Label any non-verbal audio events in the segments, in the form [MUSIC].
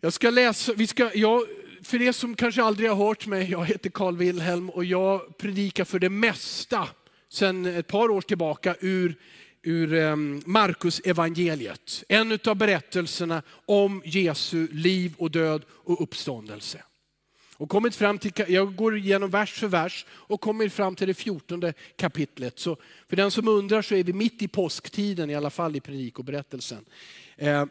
Jag ska läsa, vi ska, jag, för er som kanske aldrig har hört mig, jag heter Carl Wilhelm och jag predikar för det mesta sedan ett par år tillbaka ur, ur um, Markus evangeliet. En av berättelserna om Jesu liv och död och uppståndelse. Och kommit fram till, jag går igenom vers för vers och kommer fram till det fjortonde kapitlet. Så för den som undrar så är vi mitt i påsktiden, i alla fall i predikoberättelsen. Eh,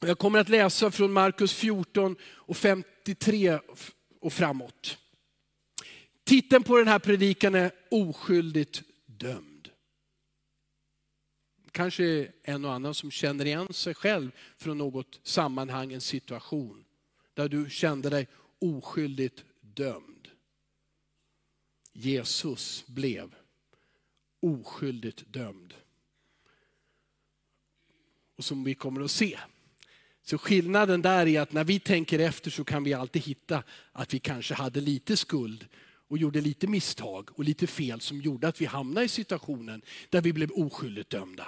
jag kommer att läsa från Markus 14 och 53 och framåt. Titeln på den här predikan är Oskyldigt dömd. Kanske en och annan som känner igen sig själv från något sammanhang, en situation där du kände dig oskyldigt dömd. Jesus blev oskyldigt dömd. Och som vi kommer att se. Så skillnaden där är att när vi tänker efter så kan vi alltid hitta att vi kanske hade lite skuld och gjorde lite misstag och lite fel som gjorde att vi hamnade i situationen där vi blev oskyldigt dömda.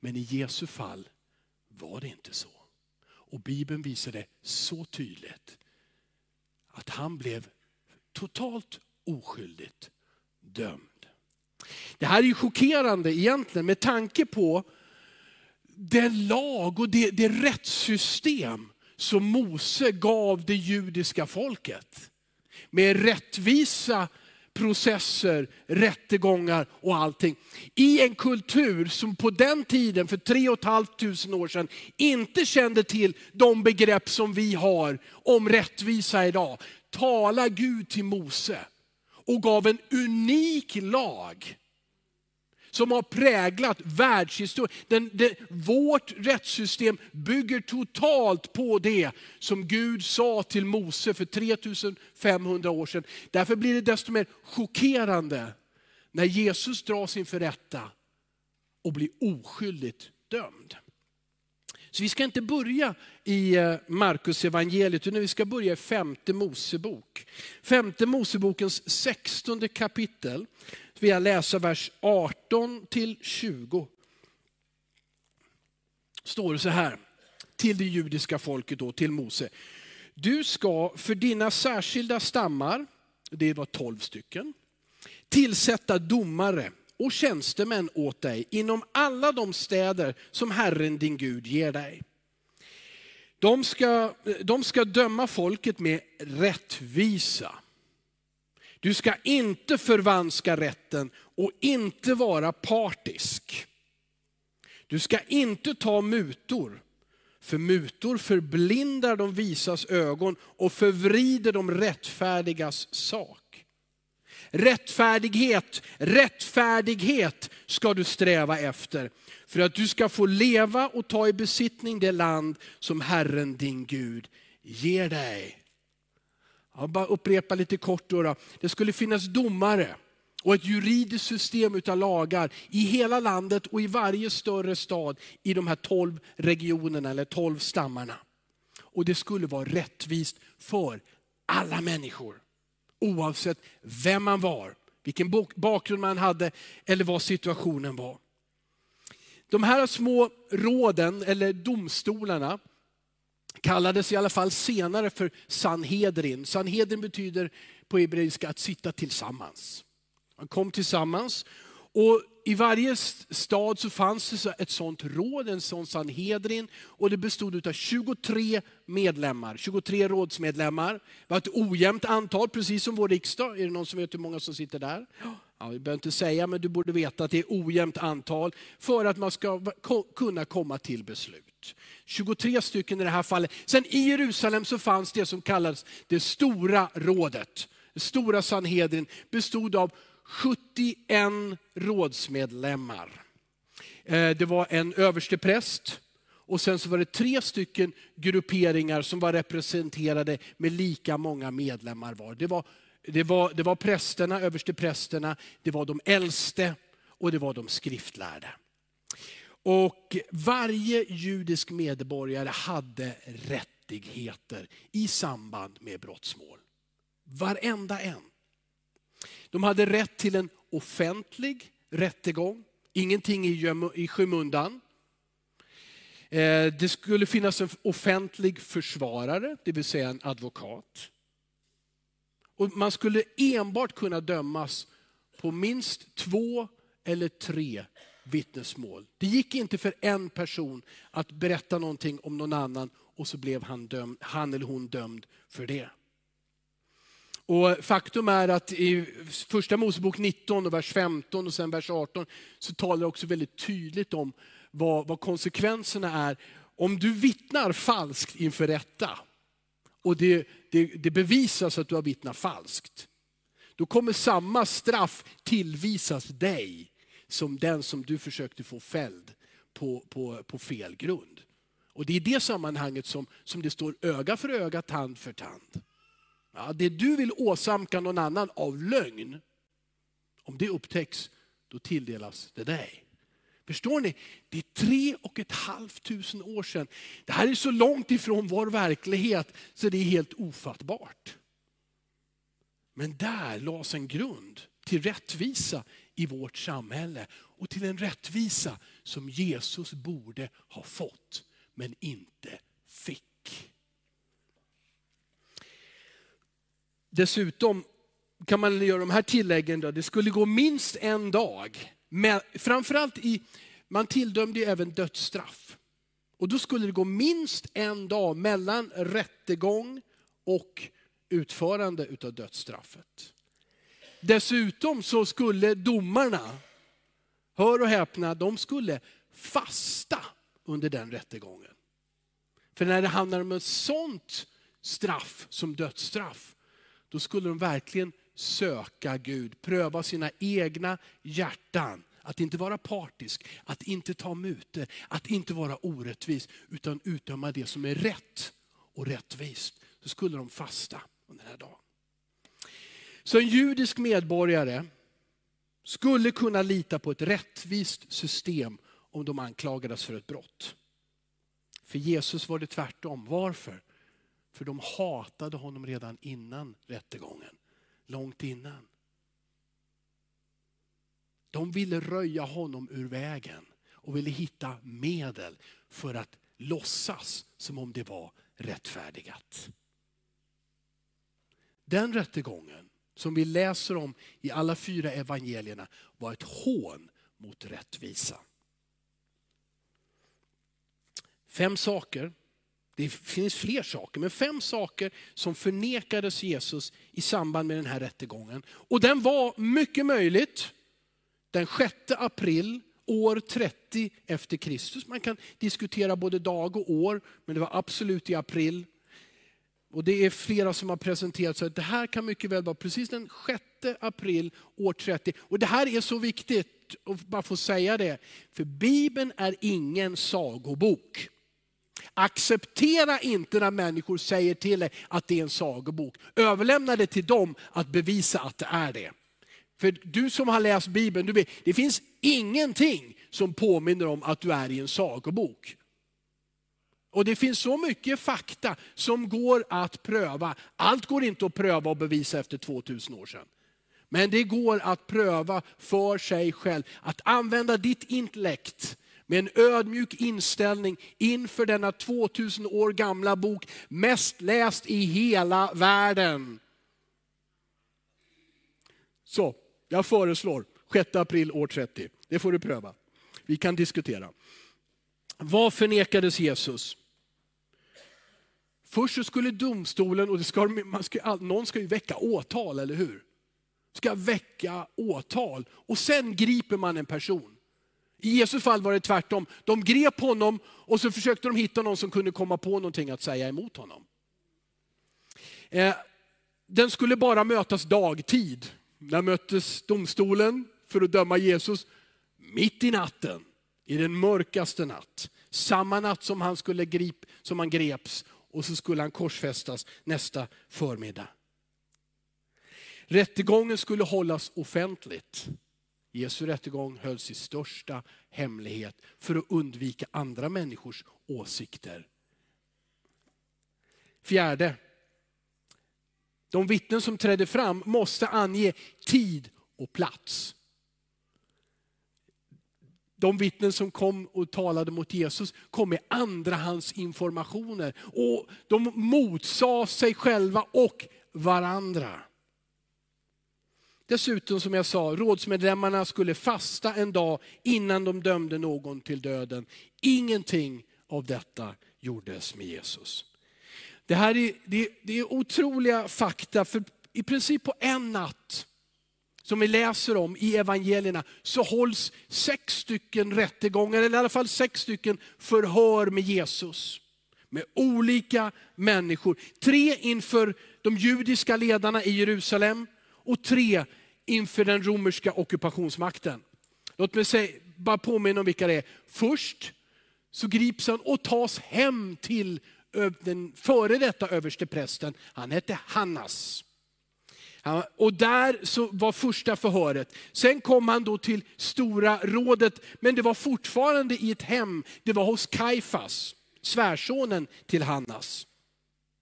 Men i Jesu fall var det inte så. Och Bibeln visar det så tydligt att han blev totalt oskyldigt dömd. Det här är ju chockerande egentligen med tanke på den lag och det, det rättssystem som Mose gav det judiska folket. Med rättvisa processer, rättegångar och allting. I en kultur som på den tiden, för tre och ett halvt tusen år sedan, inte kände till de begrepp som vi har om rättvisa idag. Tala Gud till Mose och gav en unik lag som har präglat världshistorien. vårt rättssystem bygger totalt på det som Gud sa till Mose för 3500 år sedan. Därför blir det desto mer chockerande när Jesus dras inför rätta och blir oskyldigt dömd. Så vi ska inte börja i eh, Markus evangeliet utan vi ska börja i femte Mosebok. Femte Mosebokens sextonde kapitel vill jag läsa vers 18 till 20. Står det så här, till det judiska folket då, till Mose. Du ska för dina särskilda stammar, det var tolv stycken, tillsätta domare och tjänstemän åt dig inom alla de städer som Herren din Gud ger dig. De ska, de ska döma folket med rättvisa du ska inte förvanska rätten och inte vara partisk. Du ska inte ta mutor, för mutor förblindar de visas ögon och förvrider de rättfärdigas sak. Rättfärdighet, rättfärdighet ska du sträva efter för att du ska få leva och ta i besittning det land som Herren din Gud ger dig. Jag bara upprepa lite kort. Då, då Det skulle finnas domare och ett juridiskt system utav lagar i hela landet och i varje större stad i de här tolv regionerna eller tolv stammarna. Och det skulle vara rättvist för alla människor. Oavsett vem man var, vilken bakgrund man hade eller vad situationen var. De här små råden eller domstolarna kallades i alla fall senare för Sanhedrin. Sanhedrin betyder på hebreiska att sitta tillsammans. Man kom tillsammans och i varje stad så fanns det ett sånt råd, en sån Sanhedrin. Och det bestod av 23 medlemmar, 23 rådsmedlemmar. Det var ett ojämnt antal, precis som vår riksdag. Är det någon som vet hur många som sitter där? Ja, vi behöver inte säga, men du borde veta att det är ojämnt antal för att man ska kunna komma till beslut. 23 stycken i det här fallet. Sen i Jerusalem så fanns det som kallades det stora rådet. Det stora Sanhedrin bestod av 71 rådsmedlemmar. Eh, det var en överstepräst och sen så var det tre stycken grupperingar som var representerade med lika många medlemmar var. Det var, det var, det var prästerna, översteprästerna, det var de äldste och det var de skriftlärde. Och varje judisk medborgare hade rättigheter i samband med brottsmål. Varenda en. De hade rätt till en offentlig rättegång, ingenting i skymundan. Eh, det skulle finnas en offentlig försvarare, det vill säga en advokat. Och man skulle enbart kunna dömas på minst två eller tre vittnesmål. Det gick inte för en person att berätta någonting om någon annan och så blev han, dömd, han eller hon dömd för det. Och faktum är att i första Mosebok 19 och vers 15 och sen vers 18 så talar det också väldigt tydligt om vad, vad konsekvenserna är om du vittnar falskt inför rätta och det, det, det bevisas att du har vittnat falskt. Då kommer samma straff tillvisas dig som den som du försökte få fälld på, på, på fel grund. Och Det är i det sammanhanget som, som det står öga för öga, tand för tand. Ja, det du vill åsamka någon annan av lögn, om det upptäcks, då tilldelas det dig. Förstår ni? Det är tre och ett halvt tusen år sedan. Det här är så långt ifrån vår verklighet så det är helt ofattbart. Men där lades en grund till rättvisa i vårt samhälle och till en rättvisa som Jesus borde ha fått men inte fick. Dessutom kan man göra de här tilläggen. Då. Det skulle gå minst en dag. Men framförallt i, man tilldömde även dödsstraff. Och då skulle det gå minst en dag mellan rättegång och utförande utav dödsstraffet. Dessutom så skulle domarna, hör och häpna, de skulle fasta under den rättegången. För när det handlar om ett sånt straff som dödsstraff, då skulle de verkligen söka Gud, pröva sina egna hjärtan. Att inte vara partisk, att inte ta muter, att inte vara orättvis, utan utdöma det som är rätt och rättvist. Så skulle de fasta under den här dagen. Så en judisk medborgare skulle kunna lita på ett rättvist system om de anklagades för ett brott. För Jesus var det tvärtom. Varför? För de hatade honom redan innan rättegången. Långt innan. De ville röja honom ur vägen och ville hitta medel för att låtsas som om det var rättfärdigat. Den rättegången som vi läser om i alla fyra evangelierna var ett hån mot rättvisa. Fem saker, det finns fler saker, men fem saker som förnekades Jesus i samband med den här rättegången. Och den var mycket möjligt den 6 april år 30 efter Kristus. Man kan diskutera både dag och år, men det var absolut i april. Och Det är flera som har presenterat så att det här kan mycket väl vara precis den 6 april år 30. Och Det här är så viktigt att bara få säga det, för Bibeln är ingen sagobok. Acceptera inte när människor säger till dig att det är en sagobok. Överlämna det till dem att bevisa att det är det. För du som har läst Bibeln, du vet, det finns ingenting som påminner om att du är i en sagobok. Och det finns så mycket fakta som går att pröva. Allt går inte att pröva och bevisa efter 2000 år sedan. Men det går att pröva för sig själv. Att använda ditt intellekt med en ödmjuk inställning inför denna 2000 år gamla bok, mest läst i hela världen. Så, jag föreslår 6 april år 30. Det får du pröva. Vi kan diskutera. Vad förnekades Jesus? Först så skulle domstolen, och det ska, man ska, någon ska ju väcka åtal, eller hur? Ska väcka åtal och sen griper man en person. I Jesu fall var det tvärtom. De grep honom och så försökte de hitta någon som kunde komma på någonting att säga emot honom. Eh, den skulle bara mötas dagtid. När möttes domstolen för att döma Jesus? Mitt i natten, i den mörkaste natt. Samma natt som han, skulle grip, som han greps och så skulle han korsfästas nästa förmiddag. Rättegången skulle hållas offentligt. Jesu rättegång hölls i största hemlighet för att undvika andra människors åsikter. Fjärde, de vittnen som trädde fram måste ange tid och plats. de vittnen som kom och talade mot Jesus kom med andrahandsinformationer. Och de motsade sig själva och varandra. Dessutom som jag sa, rådsmedlemmarna skulle fasta en dag innan de dömde någon till döden. Ingenting av detta gjordes med Jesus. Det här är, det, det är otroliga fakta, för i princip på en natt som vi läser om i evangelierna så hålls sex stycken rättegångar, eller i alla fall sex stycken förhör med Jesus. Med olika människor. Tre inför de judiska ledarna i Jerusalem och tre inför den romerska ockupationsmakten. Låt mig säga, bara påminna om vilka det är. Först så grips han och tas hem till den före detta översteprästen. Han hette Hannas. Och där så var första förhöret. Sen kom han då till Stora rådet, men det var fortfarande i ett hem. Det var hos Kaifas, svärsonen till Hannas.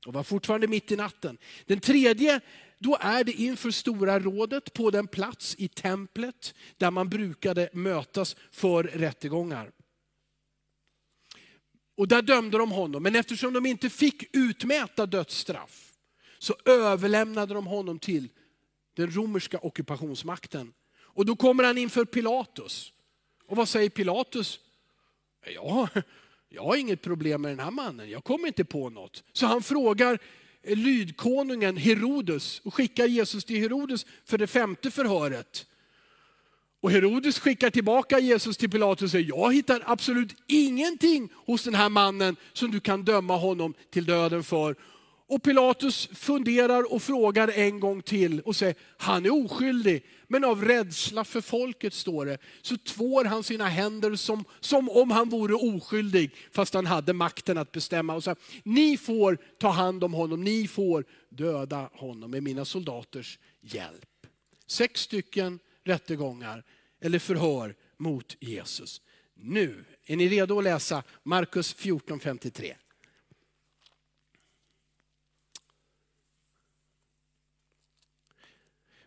Och var fortfarande mitt i natten. Den tredje, då är det inför Stora rådet på den plats i templet där man brukade mötas för rättegångar. Och där dömde de honom, men eftersom de inte fick utmäta dödsstraff, så överlämnade de honom till den romerska ockupationsmakten. Och då kommer han inför Pilatus. Och vad säger Pilatus? Ja, jag har inget problem med den här mannen, jag kommer inte på något. Så han frågar lydkonungen Herodes och skickar Jesus till Herodes för det femte förhöret. Och Herodes skickar tillbaka Jesus till Pilatus och säger, jag hittar absolut ingenting hos den här mannen som du kan döma honom till döden för. Och Pilatus funderar och frågar en gång till och säger, han är oskyldig. Men av rädsla för folket, står det, så tvår han sina händer som, som om han vore oskyldig, fast han hade makten att bestämma. Och så, ni får ta hand om honom, ni får döda honom med mina soldaters hjälp. Sex stycken rättegångar eller förhör mot Jesus. Nu, är ni redo att läsa Markus 14.53?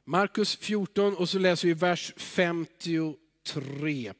Markus 14 och så läser vi vers 53.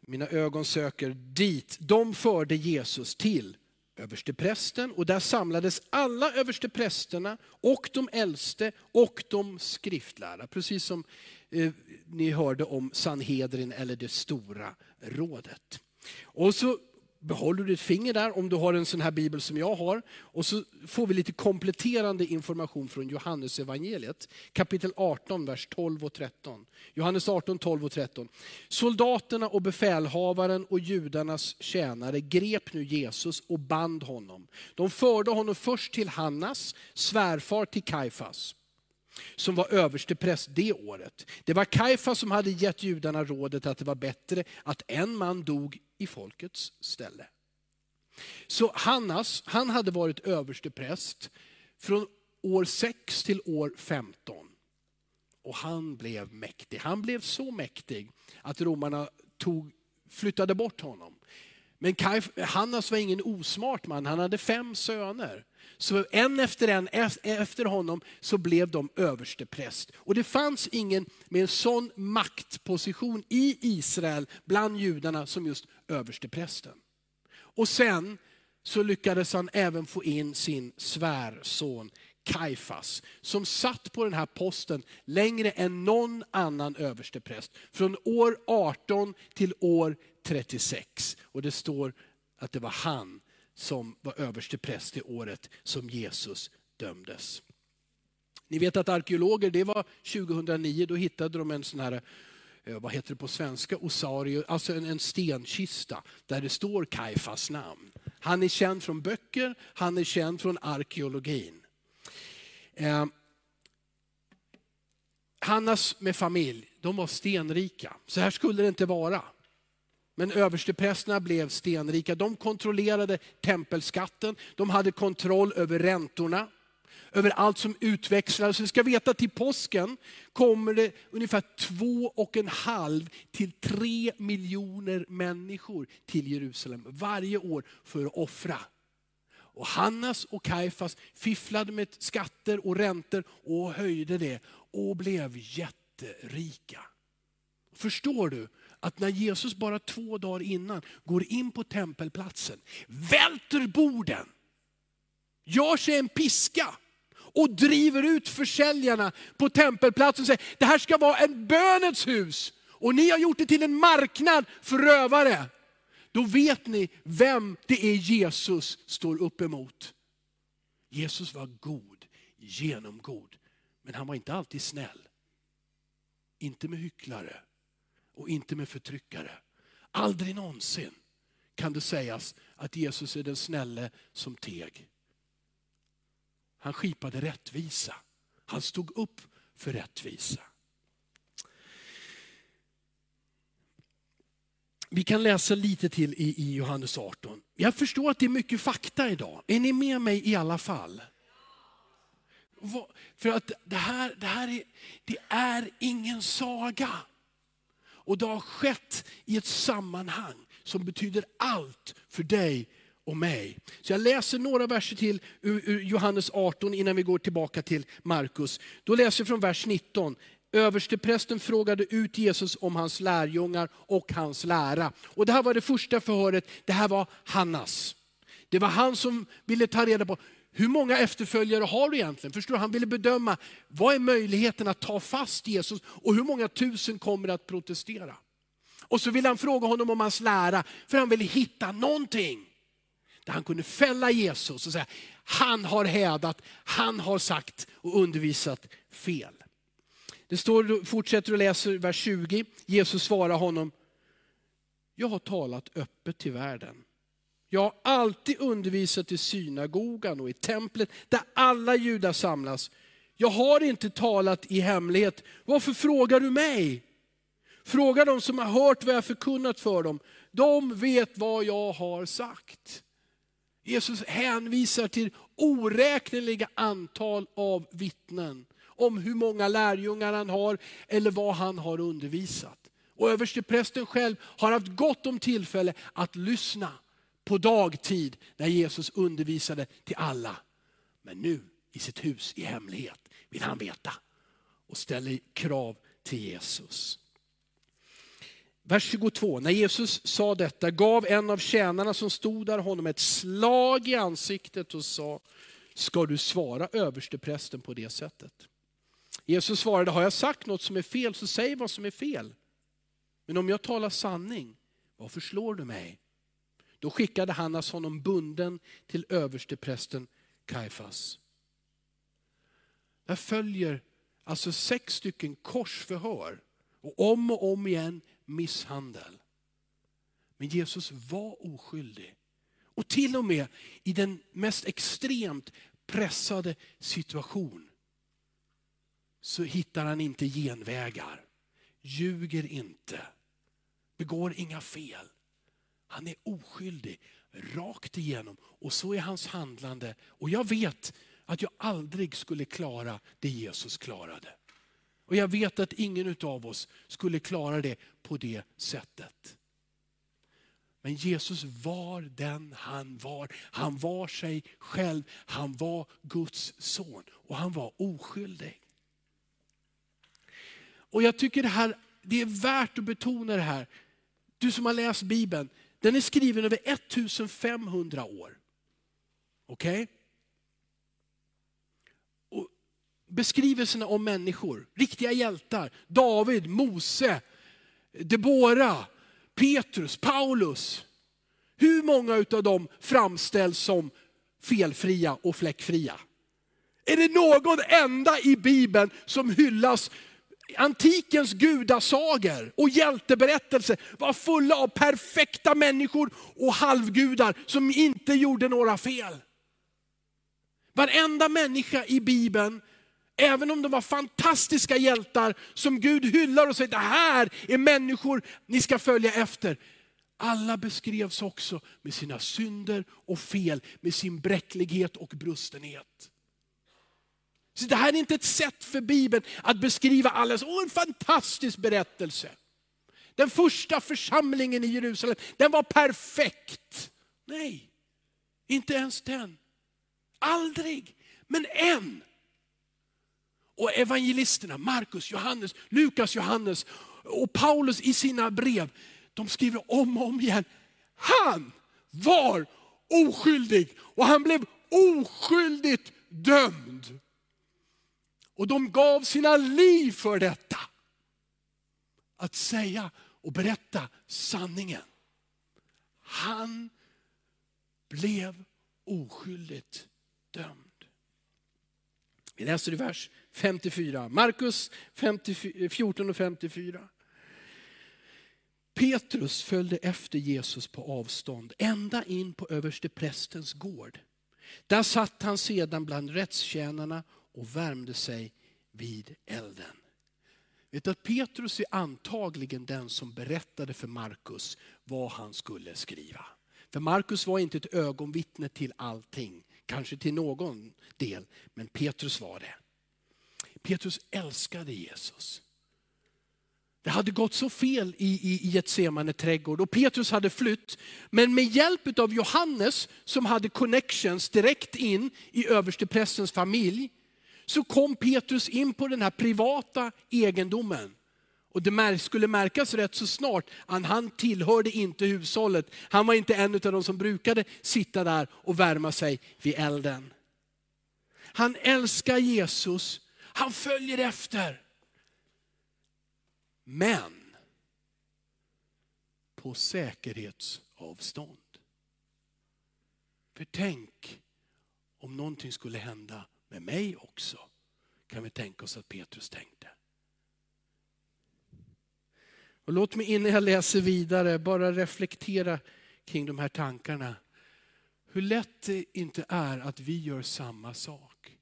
Mina ögon söker dit. De förde Jesus till översteprästen och där samlades alla översteprästerna och de äldste och de skriftlärda. Precis som eh, ni hörde om Sanhedrin eller det stora rådet. Och så behåller du ditt finger där om du har en sån här bibel som jag har. Och så får vi lite kompletterande information från Johannes evangeliet. Kapitel 18, vers 12 och 13. Johannes 18, 12 och 13. Soldaterna och befälhavaren och judarnas tjänare grep nu Jesus och band honom. De förde honom först till Hannas, svärfar till Kaifas som var överstepräst det året. Det var Kaifa som hade gett judarna rådet att det var bättre att en man dog folkets ställe. Så Hannas, han hade varit överstepräst från år 6 till år 15. Och han blev mäktig. Han blev så mäktig att romarna tog, flyttade bort honom. Men Hannas var ingen osmart man, han hade fem söner. Så en efter en, efter honom, så blev de överstepräst. Och det fanns ingen med en sån maktposition i Israel bland judarna som just översteprästen. Och sen så lyckades han även få in sin svärson Kaifas, som satt på den här posten längre än någon annan överstepräst. Från år 18 till år 36. Och det står att det var han som var överstepräst i det året som Jesus dömdes. Ni vet att arkeologer, det var 2009, då hittade de en sån här, Eh, vad heter det på svenska, osario, alltså en, en stenkista där det står Kaifas namn. Han är känd från böcker, han är känd från arkeologin. Eh, Hannas med familj, de var stenrika. Så här skulle det inte vara. Men översteprästerna blev stenrika. De kontrollerade tempelskatten, de hade kontroll över räntorna, över allt som utväxlades. Vi ska veta att till påsken kommer det ungefär två och en halv till tre miljoner människor till Jerusalem varje år för att offra. Och Hannas och Kaifas fifflade med skatter och räntor och höjde det och blev jätterika. Förstår du att när Jesus bara två dagar innan går in på tempelplatsen, välter borden, gör sig en piska och driver ut försäljarna på tempelplatsen och säger, det här ska vara en bönets hus. Och ni har gjort det till en marknad för rövare. Då vet ni vem det är Jesus står upp emot. Jesus var god, genomgod. Men han var inte alltid snäll. Inte med hycklare och inte med förtryckare. Aldrig någonsin kan det sägas att Jesus är den snälle som teg. Han skipade rättvisa. Han stod upp för rättvisa. Vi kan läsa lite till i, i Johannes 18. Jag förstår att det är mycket fakta idag. Är ni med mig i alla fall? För att det här, det här är, det är ingen saga. Och det har skett i ett sammanhang som betyder allt för dig och mig. Så jag läser några verser till ur, Johannes 18 innan vi går tillbaka till Markus. Då läser jag från vers 19. Översteprästen frågade ut Jesus om hans lärjungar och hans lära. Och det här var det första förhöret, det här var Hannas. Det var han som ville ta reda på, hur många efterföljare har du egentligen? Förstår du? Han ville bedöma, vad är möjligheten att ta fast Jesus och hur många tusen kommer att protestera? Och så ville han fråga honom om hans lära, för han ville hitta någonting där han kunde fälla Jesus och säga, han har hädat, han har sagt och undervisat fel. Det står, fortsätter och läser vers 20, Jesus svarar honom, jag har talat öppet till världen. Jag har alltid undervisat i synagogan och i templet där alla judar samlas. Jag har inte talat i hemlighet. Varför frågar du mig? Fråga de som har hört vad jag förkunnat för dem. De vet vad jag har sagt. Jesus hänvisar till oräkneliga antal av vittnen om hur många lärjungar han har eller vad han har undervisat. Och översteprästen själv har haft gott om tillfälle att lyssna på dagtid när Jesus undervisade till alla. Men nu i sitt hus i hemlighet vill han veta och ställer krav till Jesus. Vers 22, när Jesus sa detta gav en av tjänarna som stod där honom ett slag i ansiktet och sa, ska du svara översteprästen på det sättet? Jesus svarade, har jag sagt något som är fel så säg vad som är fel. Men om jag talar sanning, varför slår du mig? Då skickade Hannas alltså honom bunden till översteprästen Kaifas. Där följer alltså sex stycken korsförhör och om och om igen misshandel. Men Jesus var oskyldig. Och till och med i den mest extremt pressade situation så hittar han inte genvägar. Ljuger inte. Begår inga fel. Han är oskyldig rakt igenom och så är hans handlande. Och jag vet att jag aldrig skulle klara det Jesus klarade. Och jag vet att ingen av oss skulle klara det på det sättet. Men Jesus var den han var. Han var sig själv. Han var Guds son och han var oskyldig. Och jag tycker det, här, det är värt att betona det här. Du som har läst Bibeln, den är skriven över 1500 år. Okej? Okay? Beskrivelserna om människor, riktiga hjältar. David, Mose, Debora, Petrus, Paulus. Hur många av dem framställs som felfria och fläckfria? Är det någon enda i Bibeln som hyllas antikens gudasagor och hjälteberättelser var fulla av perfekta människor och halvgudar som inte gjorde några fel. Varenda människa i Bibeln, även om de var fantastiska hjältar som Gud hyllar och säger, det här är människor ni ska följa efter. Alla beskrevs också med sina synder och fel, med sin bräcklighet och brustenhet. Så det här är inte ett sätt för Bibeln att beskriva alla åh en fantastisk berättelse. Den första församlingen i Jerusalem, den var perfekt. Nej, inte ens den. Aldrig, men en. Och evangelisterna, Markus, Johannes, Lukas, Johannes, och Paulus i sina brev, de skriver om och om igen. Han var oskyldig och han blev oskyldigt dömd. Och de gav sina liv för detta. Att säga och berätta sanningen. Han blev oskyldigt dömd. Vi läser i vers 54, Markus 14 eh, och 54. Petrus följde efter Jesus på avstånd, ända in på översteprästens gård. Där satt han sedan bland rättstjänarna och värmde sig vid elden. Vet att Petrus är antagligen den som berättade för Markus vad han skulle skriva. För Markus var inte ett ögonvittne till allting, kanske till någon del, men Petrus var det. Petrus älskade Jesus. Det hade gått så fel i, i, i Getsemane trädgård och Petrus hade flytt. Men med hjälp av Johannes som hade connections direkt in i översteprästens familj så kom Petrus in på den här privata egendomen. Och det skulle märkas rätt så snart att han tillhörde inte hushållet. Han var inte en av de som brukade sitta där och värma sig vid elden. Han älskar Jesus, han följer efter. Men på säkerhetsavstånd. För tänk om någonting skulle hända med mig också. Kan vi tänka oss att Petrus tänkte. Och låt mig innan jag läser vidare bara reflektera kring de här tankarna. Hur lätt det inte är att vi gör samma sak.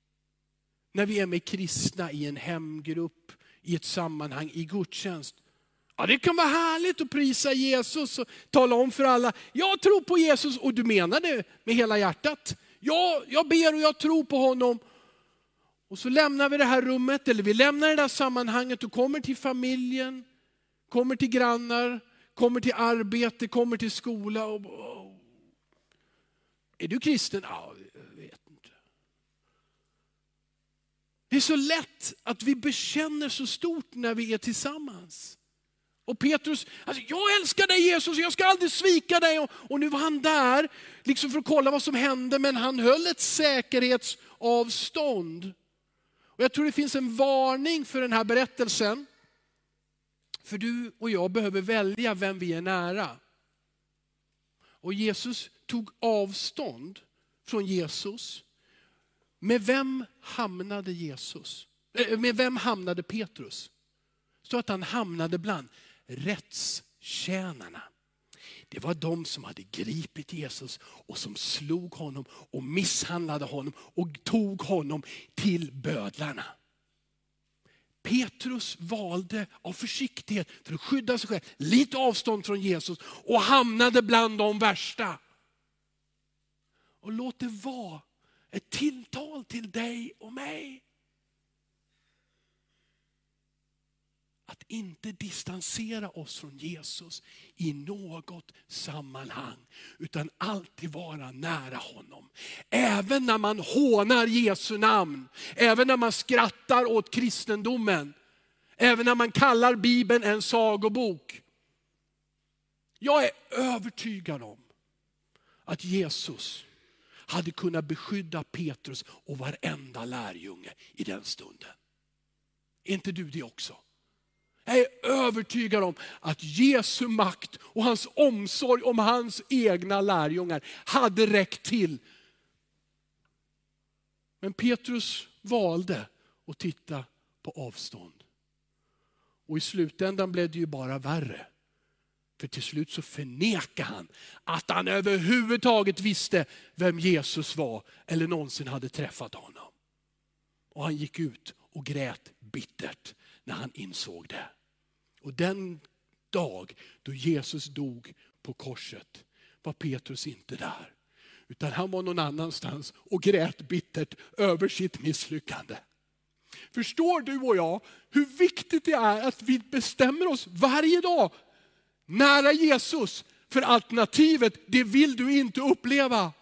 När vi är med kristna i en hemgrupp, i ett sammanhang, i gudstjänst. Ja, det kan vara härligt att prisa Jesus och tala om för alla, jag tror på Jesus och du menar det med hela hjärtat. Ja, jag ber och jag tror på honom. Och så lämnar vi det här rummet, eller vi lämnar det där sammanhanget och kommer till familjen, kommer till grannar, kommer till arbete, kommer till skola. Och, och, är du kristen? Ja, jag vet inte. Det är så lätt att vi bekänner så stort när vi är tillsammans. Och Petrus, alltså, jag älskar dig Jesus, jag ska aldrig svika dig. Och, och nu var han där liksom för att kolla vad som hände, men han höll ett säkerhetsavstånd. Och jag tror det finns en varning för den här berättelsen. För du och jag behöver välja vem vi är nära. Och Jesus tog avstånd från Jesus. Med vem hamnade Jesus? Eh, med vem hamnade Petrus? Så att han hamnade bland rättstjänarna. Det var de som hade gripit Jesus och som slog honom och misshandlade honom och tog honom till bödlarna. Petrus valde av försiktighet för att skydda sig själv lite avstånd från Jesus och hamnade bland de värsta. Och låt det vara ett tilltal till dig och mig. Att inte distansera oss från Jesus i något sammanhang. Utan alltid vara nära honom. Även när man hånar Jesu namn. Även när man skrattar åt kristendomen. Även när man kallar Bibeln en sagobok. Jag är övertygad om att Jesus hade kunnat beskydda Petrus och varenda lärjunge i den stunden. Är inte du det också? Jag är övertygad om att Jesu makt och hans omsorg om hans egna lärjungar hade räckt till. Men Petrus valde att titta på avstånd. Och i slutändan blev det ju bara värre. För till slut så förnekade han att han överhuvudtaget visste vem Jesus var eller någonsin hade träffat honom. Och han gick ut och grät bittert när han insåg det. Och den dag då Jesus dog på korset var Petrus inte där. Utan han var någon annanstans och grät bittert över sitt misslyckande. Förstår du och jag hur viktigt det är att vi bestämmer oss varje dag nära Jesus. För alternativet, det vill du inte uppleva.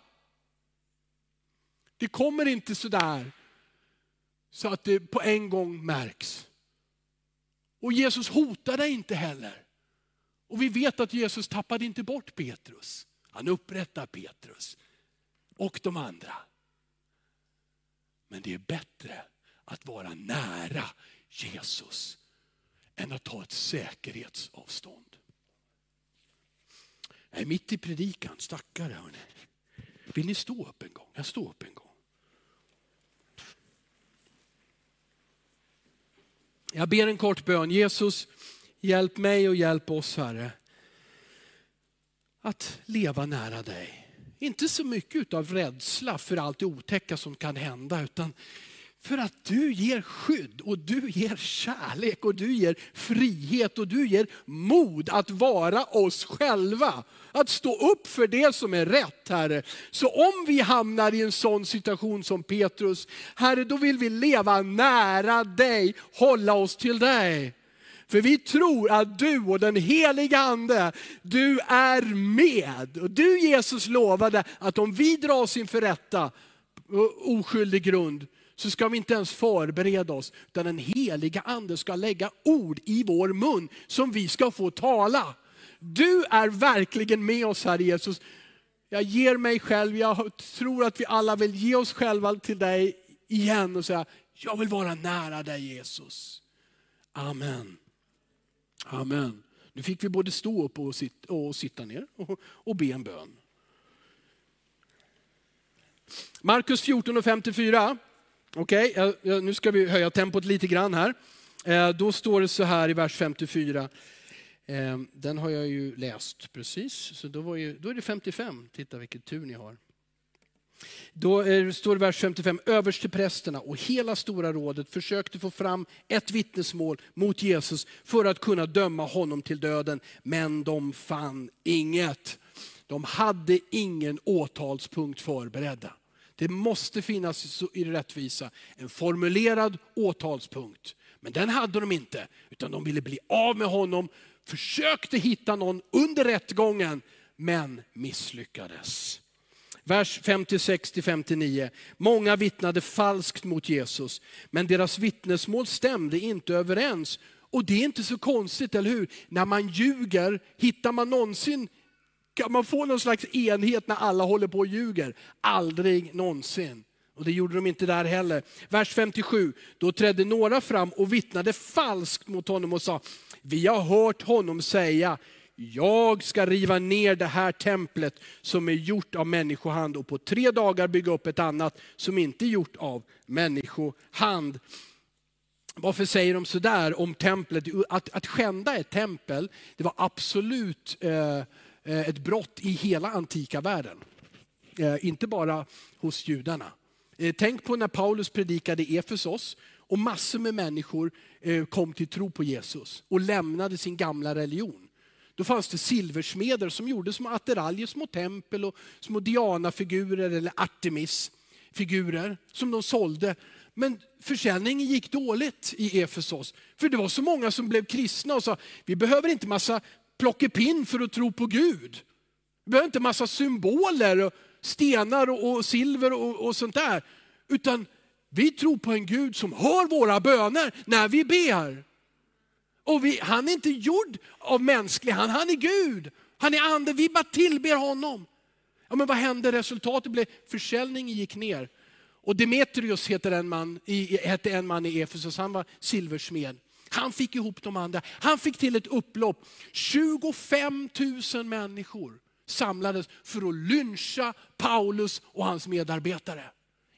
Det kommer inte sådär så att det på en gång märks. Och Jesus hotade inte heller. Och vi vet att Jesus tappade inte bort Petrus. Han upprättar Petrus och de andra. Men det är bättre att vara nära Jesus än att ta ett säkerhetsavstånd. Jag är mitt i predikan, stackare hörni. Vill ni stå upp en gång? Jag står upp en gång. Jag ber en kort bön. Jesus, hjälp mig och hjälp oss Herre. Att leva nära dig. Inte så mycket av rädsla för allt det otäcka som kan hända, utan för att du ger skydd och du ger kärlek och du ger frihet och du ger mod att vara oss själva. Att stå upp för det som är rätt Herre. Så om vi hamnar i en sån situation som Petrus, Herre då vill vi leva nära dig, hålla oss till dig. För vi tror att du och den heliga ande, du är med. Och du Jesus lovade att om vi dras inför rätta, oskyldig grund, så ska vi inte ens förbereda oss, utan den heliga ande ska lägga ord i vår mun som vi ska få tala. Du är verkligen med oss här Jesus. Jag ger mig själv, jag tror att vi alla vill ge oss själva till dig igen och säga, jag vill vara nära dig Jesus. Amen. Amen. Nu fick vi både stå upp och sitta, och sitta ner och, och be en bön. Markus 14 och 54. Okej, okay, nu ska vi höja tempot lite grann här. Eh, då står det så här i vers 54. Eh, den har jag ju läst precis, så då, var ju, då är det 55. Titta vilken tur ni har. Då står det vers 55, översteprästerna och hela stora rådet försökte få fram ett vittnesmål mot Jesus för att kunna döma honom till döden, men de fann inget. De hade ingen åtalspunkt förberedda. Det måste finnas i rättvisa en formulerad åtalspunkt. Men den hade de inte, utan de ville bli av med honom, försökte hitta någon under rättegången, men misslyckades. Vers 56-59. Många vittnade falskt mot Jesus, men deras vittnesmål stämde inte överens. Och det är inte så konstigt, eller hur? När man ljuger, hittar man någonsin kan man få någon slags enhet när alla håller på och ljuger? Aldrig någonsin. Och det gjorde de inte där heller. Vers 57, då trädde några fram och vittnade falskt mot honom och sa, vi har hört honom säga, jag ska riva ner det här templet som är gjort av människohand och på tre dagar bygga upp ett annat som inte är gjort av människohand. Varför säger de sådär om templet? Att, att skända ett tempel, det var absolut eh, Eh, ett brott i hela antika världen. Eh, inte bara hos judarna. Eh, tänk på när Paulus predikade i Efesos och massor med människor kom till tro på Jesus och lämnade sin gamla religion. Då fanns det silversmeder som gjorde små attiraljer, små tempel och små Diana-figurer eller Artemis-figurer som de sålde. Men försäljningen gick dåligt i Efesos. För det var så många som blev kristna och sa, vi behöver inte massa plockepinn för att tro på Gud. Vi behöver inte massa symboler, och stenar och, och silver och, och sånt där. Utan vi tror på en Gud som hör våra böner när vi ber. Och vi, han är inte gjord av mänsklig han, han är Gud. Han är ande, vi bara tillber honom. Ja, men vad hände? Resultatet blev försäljningen gick ner. Och Demetrius heter en man, hette en man i Efesos, han var silversmed. Han fick ihop de andra. Han fick till ett upplopp. 25 000 människor samlades för att lyncha Paulus och hans medarbetare.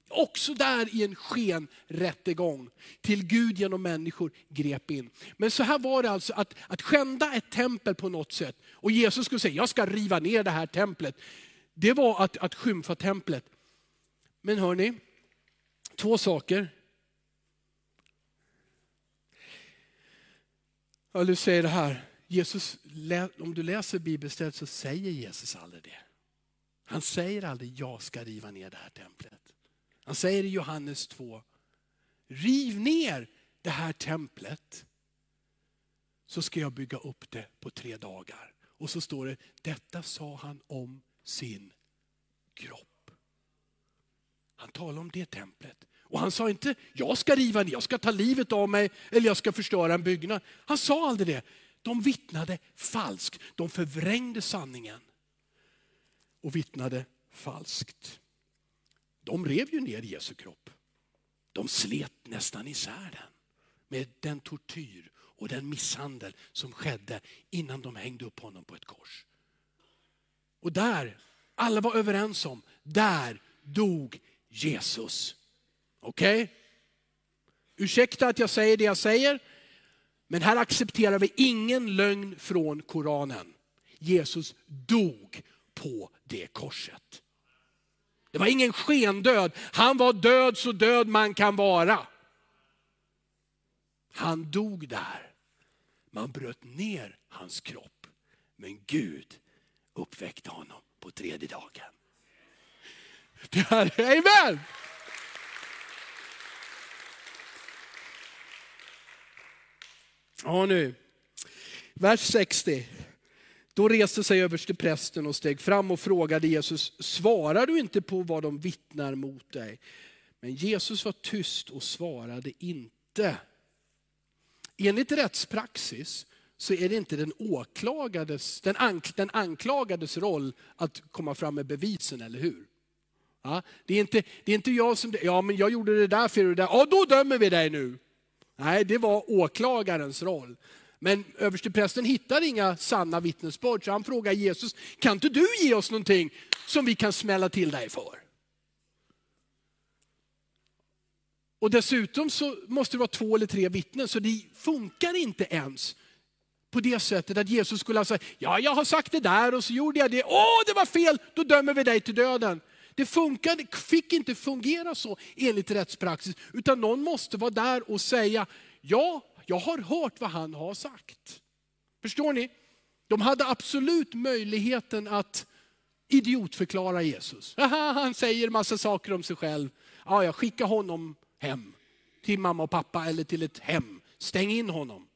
Också där i en skenrättegång till Gud genom människor grep in. Men så här var det alltså att, att skända ett tempel på något sätt. Och Jesus skulle säga, jag ska riva ner det här templet. Det var att, att skymfa templet. Men hörni, två saker. Ja, du säger det här, Jesus, om du läser bibelstället så säger Jesus aldrig det. Han säger aldrig, jag ska riva ner det här templet. Han säger i Johannes 2, riv ner det här templet så ska jag bygga upp det på tre dagar. Och så står det, detta sa han om sin kropp. Han talar om det templet. Och han sa inte, jag ska riva ner, jag ska ta livet av mig eller jag ska förstöra en byggnad. Han sa aldrig det. De vittnade falskt, de förvrängde sanningen och vittnade falskt. De rev ju ner Jesu kropp. De slet nästan isär den med den tortyr och den misshandel som skedde innan de hängde upp honom på ett kors. Och där, alla var överens om, där dog Jesus. Okej? Okay? Ursäkta att jag säger det jag säger, men här accepterar vi ingen lögn från Koranen. Jesus dog på det korset. Det var ingen skendöd. Han var död så död man kan vara. Han dog där. Man bröt ner hans kropp. Men Gud uppväckte honom på tredje dagen. Det här, amen! Ja nu, vers 60. Då reste sig översteprästen och steg fram och frågade Jesus, svarar du inte på vad de vittnar mot dig? Men Jesus var tyst och svarade inte. Enligt rättspraxis så är det inte den, åklagades, den, ank, den anklagades roll att komma fram med bevisen, eller hur? Ja, det, är inte, det är inte jag som, ja men jag gjorde det där för det där, ja då dömer vi dig nu. Nej, det var åklagarens roll. Men översteprästen hittar inga sanna vittnesbörd så han frågar Jesus, kan inte du ge oss någonting som vi kan smälla till dig för? Och dessutom så måste det vara två eller tre vittnen, så det funkar inte ens på det sättet att Jesus skulle ha sagt, ja jag har sagt det där och så gjorde jag det, åh det var fel, då dömer vi dig till döden. Det funkade, fick inte fungera så enligt rättspraxis, utan någon måste vara där och säga, ja jag har hört vad han har sagt. Förstår ni? De hade absolut möjligheten att idiotförklara Jesus. [LAUGHS] Han säger massa saker om sig själv. Ja, jag skickar honom hem till mamma och pappa eller till ett hem. Stäng in honom.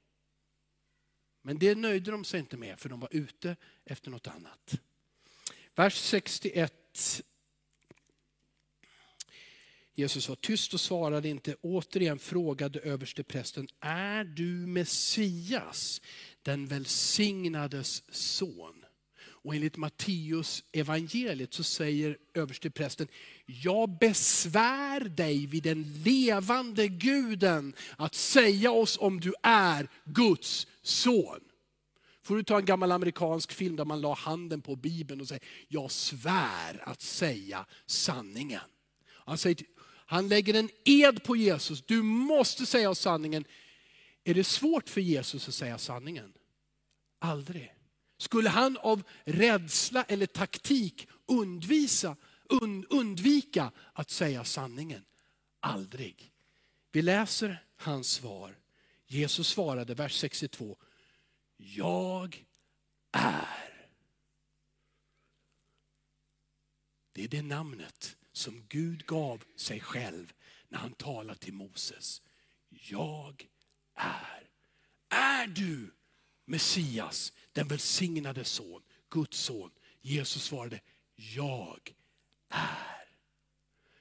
Men det nöjde de sig inte med för de var ute efter något annat. Vers 61. Jesus var tyst och svarade inte. Återigen frågade översteprästen, är du Messias, den välsignades son? Och enligt Matteus evangeliet så säger översteprästen, jag besvär dig vid den levande guden att säga oss om du är Guds son. Får du ta en gammal amerikansk film där man la handen på Bibeln och säger, jag svär att säga sanningen. Han, säger, han lägger en ed på Jesus, du måste säga oss sanningen. Är det svårt för Jesus att säga sanningen? Aldrig. Skulle han av rädsla eller taktik undvisa, und, undvika att säga sanningen? Aldrig. Vi läser hans svar. Jesus svarade, vers 62, jag är. Det är det namnet som Gud gav sig själv när han talade till Moses. Jag är. Är du Messias, den välsignade son, Guds son? Jesus svarade, jag är.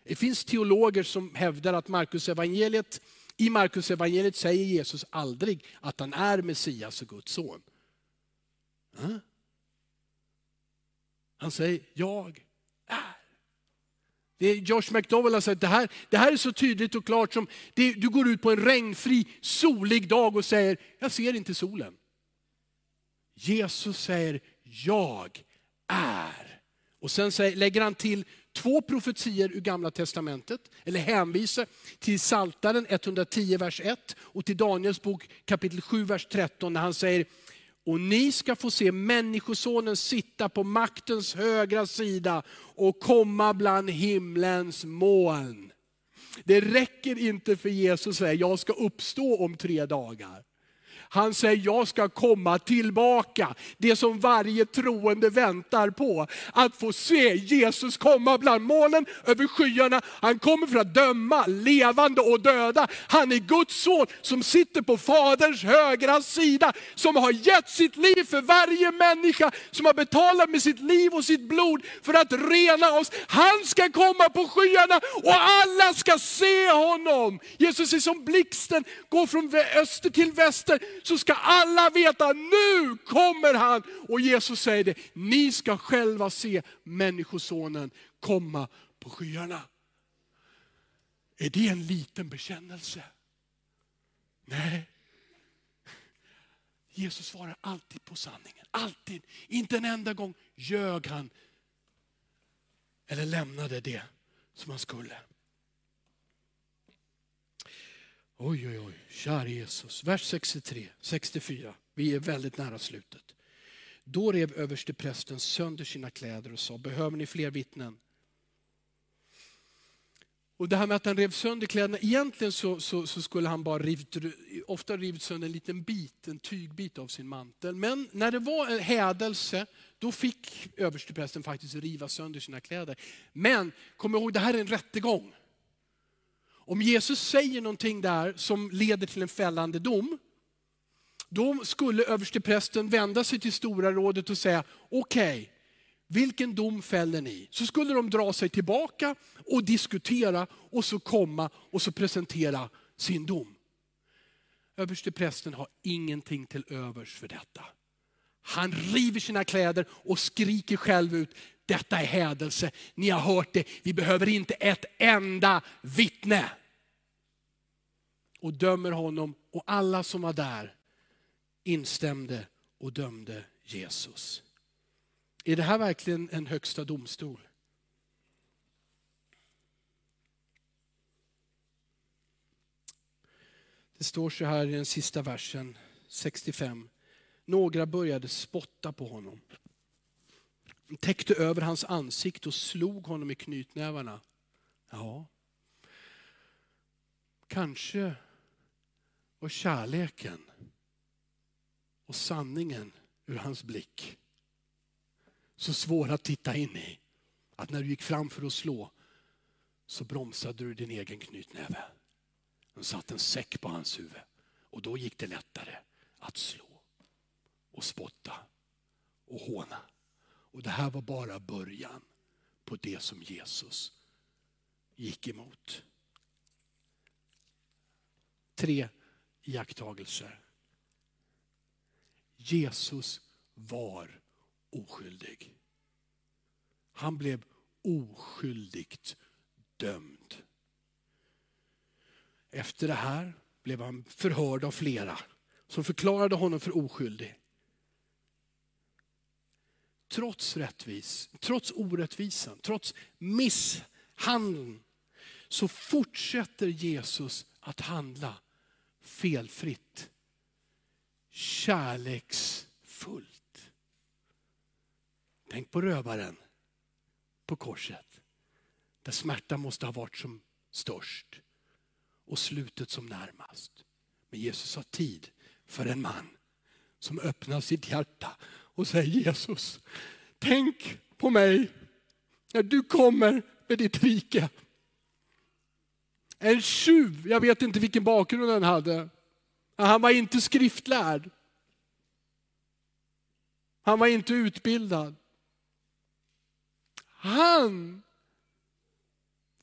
Det finns teologer som hävdar att Markus evangeliet i Markus evangeliet säger Jesus aldrig att han är Messias och Guds son. Han säger, jag. Det är Josh McDowell har sagt, det här, det här är så tydligt och klart som det, du går ut på en regnfri, solig dag och säger, jag ser inte solen. Jesus säger, jag är. Och sen säger, lägger han till två profetier ur gamla testamentet, eller hänvisar till Saltaren 110, vers 1 och till Daniels bok kapitel 7, vers 13 när han säger, och ni ska få se människosonen sitta på maktens högra sida och komma bland himlens moln. Det räcker inte för Jesus att säga, jag ska uppstå om tre dagar. Han säger, jag ska komma tillbaka. Det som varje troende väntar på. Att få se Jesus komma bland molnen över skyarna. Han kommer för att döma levande och döda. Han är Guds son som sitter på Faderns högra sida. Som har gett sitt liv för varje människa. Som har betalat med sitt liv och sitt blod för att rena oss. Han ska komma på skyarna och alla ska se honom. Jesus är som blixten, går från öster till väster så ska alla veta nu kommer han. Och Jesus säger det, ni ska själva se människosonen komma på skyarna. Är det en liten bekännelse? Nej. Jesus svarar alltid på sanningen. Alltid. Inte en enda gång ljög han eller lämnade det som han skulle. Oj, oj, oj, kära Jesus. Vers 63, 64. Vi är väldigt nära slutet. Då rev översteprästen sönder sina kläder och sa, behöver ni fler vittnen? Och det här med att han rev sönder kläderna, egentligen så, så, så, skulle han bara rivit, ofta rivit sönder en liten bit, en tygbit av sin mantel. Men när det var en hädelse, då fick översteprästen faktiskt riva sönder sina kläder. Men kom ihåg, det här är en rättegång. Om Jesus säger någonting där som leder till en fällande dom, då skulle översteprästen vända sig till stora rådet och säga, okej, okay, vilken dom fäller ni? Så skulle de dra sig tillbaka och diskutera och så komma och så presentera sin dom. Översteprästen har ingenting till övers för detta. Han river sina kläder och skriker själv ut, detta är hädelse, ni har hört det, vi behöver inte ett enda vittne. Och dömer honom och alla som var där instämde och dömde Jesus. Är det här verkligen en högsta domstol? Det står så här i den sista versen, 65. Några började spotta på honom. De täckte över hans ansikte och slog honom i knytnävarna. Ja, kanske var kärleken och sanningen ur hans blick så svår att titta in i. Att när du gick fram för att slå så bromsade du din egen knytnäve. De satt en säck på hans huvud och då gick det lättare att slå och spotta och håna. Och det här var bara början på det som Jesus gick emot. Tre iakttagelser. Jesus var oskyldig. Han blev oskyldigt dömd. Efter det här blev han förhörd av flera som förklarade honom för oskyldig. Trots rättvis, trots orättvisan, trots misshandeln så fortsätter Jesus att handla felfritt, kärleksfullt. Tänk på rövaren på korset. Där smärtan måste ha varit som störst och slutet som närmast. Men Jesus har tid för en man som öppnar sitt hjärta och säger Jesus, tänk på mig när du kommer med ditt rike. En tjuv, jag vet inte vilken bakgrund han hade. Han var inte skriftlärd. Han var inte utbildad. Han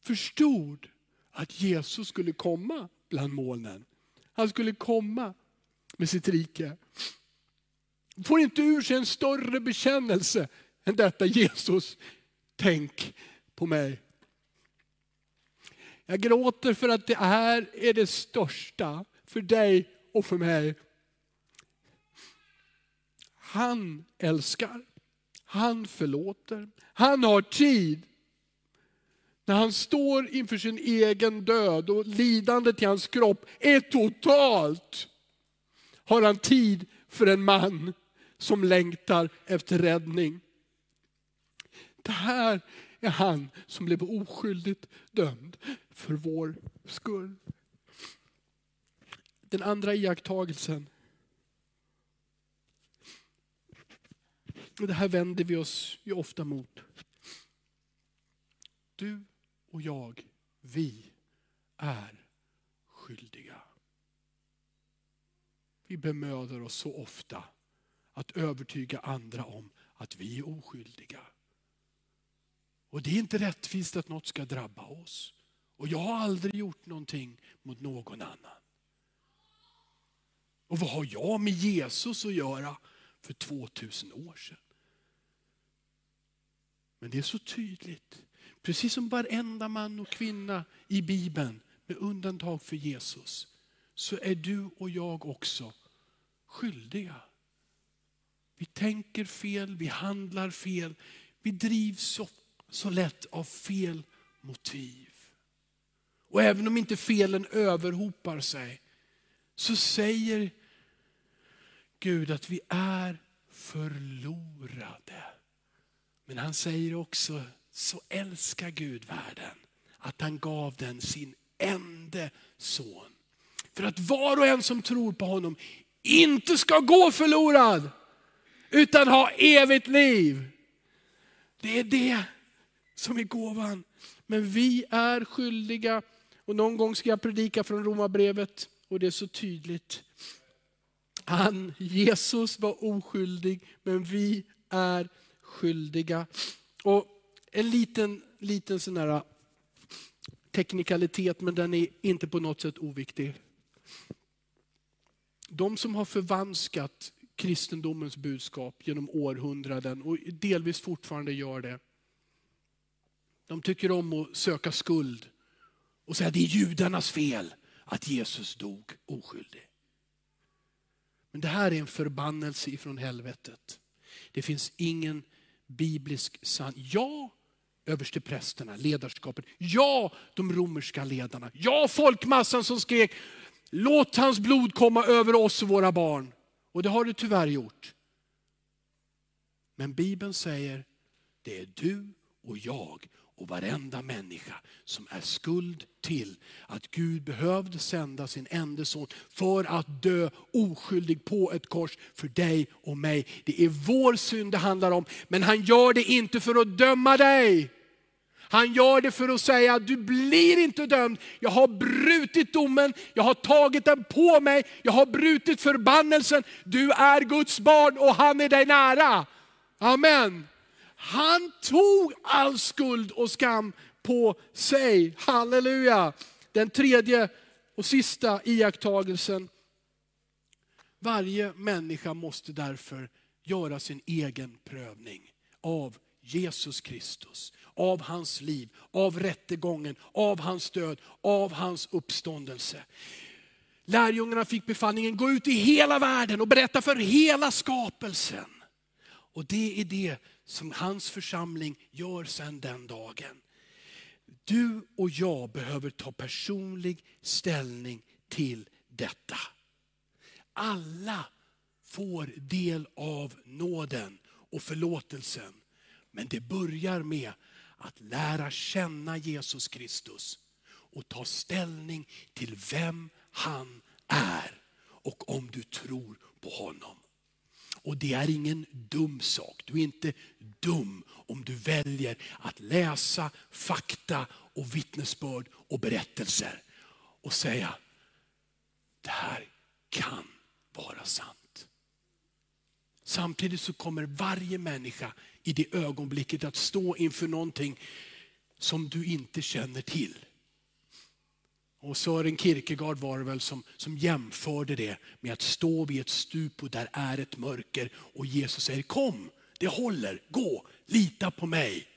förstod att Jesus skulle komma bland molnen. Han skulle komma med sitt rike. Får inte ur sig en större bekännelse än detta Jesus, tänk på mig. Jag gråter för att det här är det största för dig och för mig. Han älskar, han förlåter, han har tid. När han står inför sin egen död och lidandet i hans kropp är totalt, har han tid för en man som längtar efter räddning. Det här är han som blev oskyldigt dömd för vår skull. Den andra iakttagelsen. Det här vänder vi oss ju ofta mot. Du och jag, vi är skyldiga. Vi bemöder oss så ofta att övertyga andra om att vi är oskyldiga. Och det är inte rättvist att något ska drabba oss. Och jag har aldrig gjort någonting mot någon annan. Och vad har jag med Jesus att göra för 2000 år sedan? Men det är så tydligt. Precis som varenda man och kvinna i Bibeln, med undantag för Jesus, så är du och jag också skyldiga. Vi tänker fel, vi handlar fel, vi drivs så, så lätt av fel motiv. Och även om inte felen överhopar sig, så säger Gud att vi är förlorade. Men han säger också, så älskar Gud världen att han gav den sin enda son. För att var och en som tror på honom inte ska gå förlorad, utan ha evigt liv. Det är det som är gåvan. Men vi är skyldiga, och någon gång ska jag predika från Romarbrevet, och det är så tydligt. Han, Jesus var oskyldig, men vi är skyldiga. Och en liten, liten sån här äh, teknikalitet, men den är inte på något sätt oviktig. De som har förvanskat kristendomens budskap genom århundraden och delvis fortfarande gör det. De tycker om att söka skuld och säga att det är judarnas fel att Jesus dog oskyldig. Men det här är en förbannelse ifrån helvetet. Det finns ingen biblisk sanning. Ja, översteprästerna, ledarskapet. Ja, de romerska ledarna. Ja, folkmassan som skrek, låt hans blod komma över oss och våra barn. Och det har du tyvärr gjort. Men Bibeln säger, det är du och jag och varenda människa som är skuld till att Gud behövde sända sin enda son för att dö oskyldig på ett kors för dig och mig. Det är vår synd det handlar om, men han gör det inte för att döma dig. Han gör det för att säga, du blir inte dömd. Jag har brutit domen, jag har tagit den på mig, jag har brutit förbannelsen. Du är Guds barn och han är dig nära. Amen. Han tog all skuld och skam på sig. Halleluja. Den tredje och sista iakttagelsen. Varje människa måste därför göra sin egen prövning av Jesus Kristus, av hans liv, av rättegången, av hans död, av hans uppståndelse. Lärjungarna fick befallningen, gå ut i hela världen och berätta för hela skapelsen. Och det är det som hans församling gör sedan den dagen. Du och jag behöver ta personlig ställning till detta. Alla får del av nåden och förlåtelsen. Men det börjar med att lära känna Jesus Kristus och ta ställning till vem han är och om du tror på honom. Och det är ingen dum sak. Du är inte dum om du väljer att läsa fakta och vittnesbörd och berättelser och säga, det här kan vara sant. Samtidigt så kommer varje människa i det ögonblicket att stå inför någonting som du inte känner till. Och Sören Kierkegaard var det väl som, som jämförde det med att stå vid ett stup och där är ett mörker och Jesus säger kom, det håller, gå, lita på mig.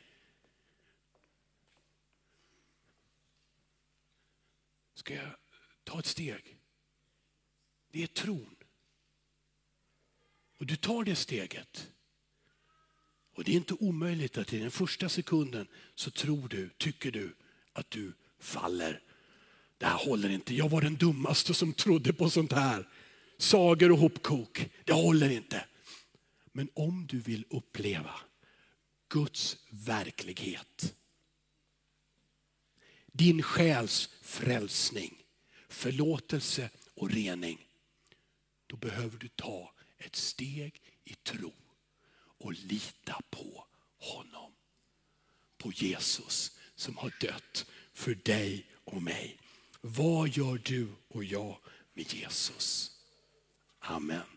Ska jag ta ett steg? Det är tron. Och du tar det steget. Och det är inte omöjligt att i den första sekunden så tror du, tycker du att du faller det här håller inte. Jag var den dummaste som trodde på sånt här. Sagor och hopkok. Det håller inte. Men om du vill uppleva Guds verklighet, din själs frälsning, förlåtelse och rening, då behöver du ta ett steg i tro och lita på honom. På Jesus som har dött för dig och mig. Vad gör du och jag med Jesus? Amen.